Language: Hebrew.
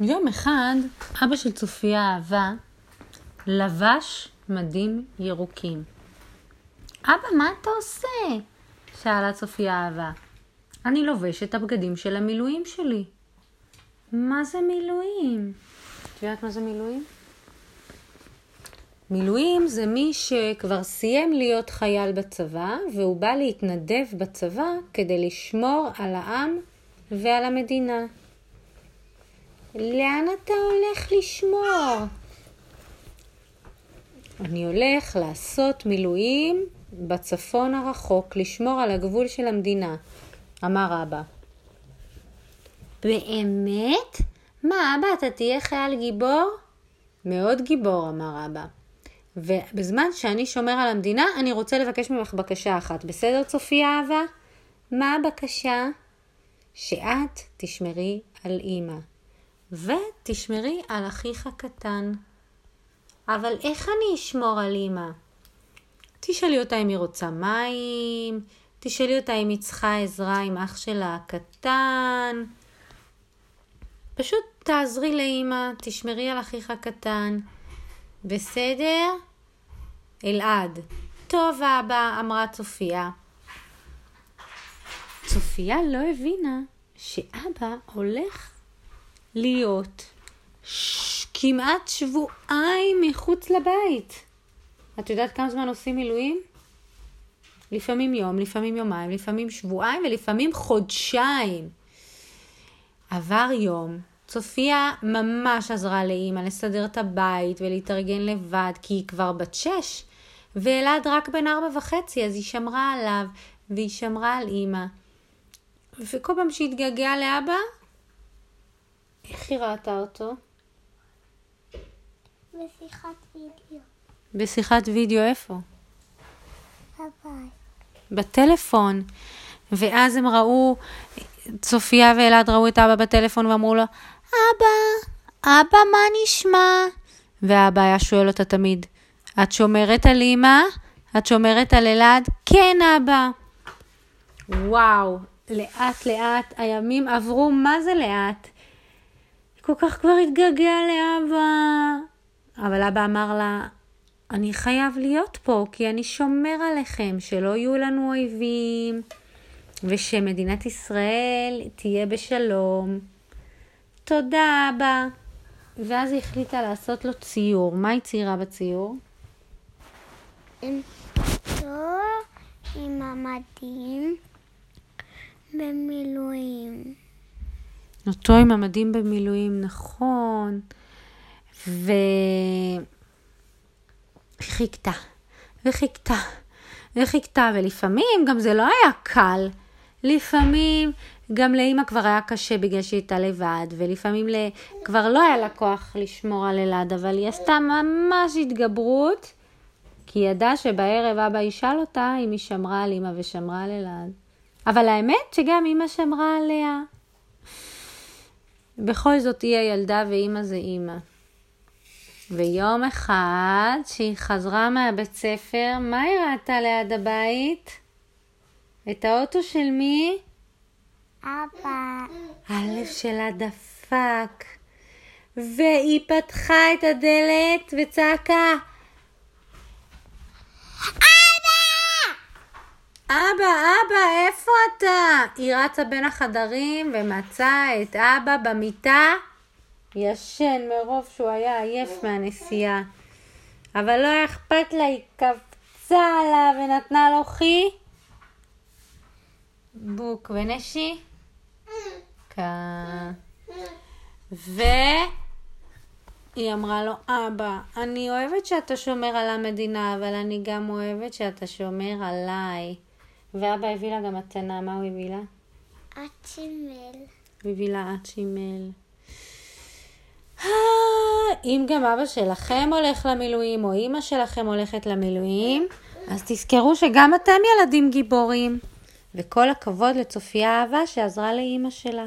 יום אחד אבא של צופיה אהבה לבש מדים ירוקים. אבא, מה אתה עושה? שאלה צופיה אהבה. אני לובש את הבגדים של המילואים שלי. מה זה מילואים? את יודעת מה זה מילואים? מילואים זה מי שכבר סיים להיות חייל בצבא והוא בא להתנדב בצבא כדי לשמור על העם ועל המדינה. לאן אתה הולך לשמור? אני הולך לעשות מילואים בצפון הרחוק, לשמור על הגבול של המדינה, אמר אבא. באמת? מה, אבא, אתה תהיה חייל גיבור? מאוד גיבור, אמר אבא. ובזמן שאני שומר על המדינה, אני רוצה לבקש ממך בקשה אחת. בסדר, צופיה אהבה? מה הבקשה? שאת תשמרי על אימא. ותשמרי על אחיך הקטן. אבל איך אני אשמור על אימא? תשאלי אותה אם היא רוצה מים, תשאלי אותה אם היא צריכה עזרה עם אח שלה הקטן. פשוט תעזרי לאימא, תשמרי על אחיך הקטן. בסדר? אלעד. טוב אבא, אמרה צופיה. צופיה לא הבינה שאבא הולך להיות ש... כמעט שבועיים מחוץ לבית. את יודעת כמה זמן עושים מילואים? לפעמים יום, לפעמים יומיים, לפעמים שבועיים ולפעמים חודשיים. עבר יום, צופיה ממש עזרה לאימא לסדר את הבית ולהתארגן לבד, כי היא כבר בת שש, ואלעד רק בן ארבע וחצי, אז היא שמרה עליו, והיא שמרה על אימא. וכל פעם שהתגעגעה לאבא, איך היא ראתה אותו? בשיחת וידאו. בשיחת וידאו איפה? בבית. בטלפון. ואז הם ראו, צופיה ואלעד ראו את אבא בטלפון ואמרו לו, אבא, אבא, מה נשמע? ואבא היה שואל אותה תמיד, את שומרת על אמא? את שומרת על אלעד? כן, אבא. וואו, לאט לאט הימים עברו, מה זה לאט? כל כך כבר התגעגע לאבא. אבל אבא אמר לה, אני חייב להיות פה, כי אני שומר עליכם, שלא יהיו לנו אויבים, ושמדינת ישראל תהיה בשלום. תודה, אבא. ואז היא החליטה לעשות לו ציור. מה היא ציירה בציור? עם המדים במילואים. אותו עם המדים במילואים, נכון. ו... חיכתה, וחיכתה, וחיכתה, ולפעמים גם זה לא היה קל. לפעמים גם לאימא כבר היה קשה בגלל שהיא הייתה לבד, ולפעמים ל... כבר לא היה לה כוח לשמור על אלעד, אבל היא עשתה ממש התגברות, כי היא ידעה שבערב אבא ישאל אותה אם היא שמרה על אימא ושמרה על אלעד. אבל האמת שגם אימא שמרה עליה. בכל זאת היא הילדה ואימא זה אימא. ויום אחד, שהיא חזרה מהבית ספר, מה היא ראתה ליד הבית? את האוטו של מי? אבא. הלב שלה דפק. והיא פתחה את הדלת וצעקה, אבא, אבא, איפה אתה? היא רצה בין החדרים ומצאה את אבא במיטה, ישן מרוב שהוא היה עייף מהנסיעה. אבל לא אכפת לה, היא קפצה עליו ונתנה לו חי. בוק ונשי. והיא אמרה לו, אבא, אני אוהבת שאתה שומר על המדינה, אבל אני גם אוהבת שאתה שומר עליי. ואבא הביא לה גם מתנה, מה הוא הביא לה? אצימל. הוא הביא לה אצ'ימל. אה, אם גם אבא שלכם הולך למילואים, או אימא שלכם הולכת למילואים, אז תזכרו שגם אתם ילדים גיבורים. וכל הכבוד לצופיה אהבה שעזרה לאימא שלה.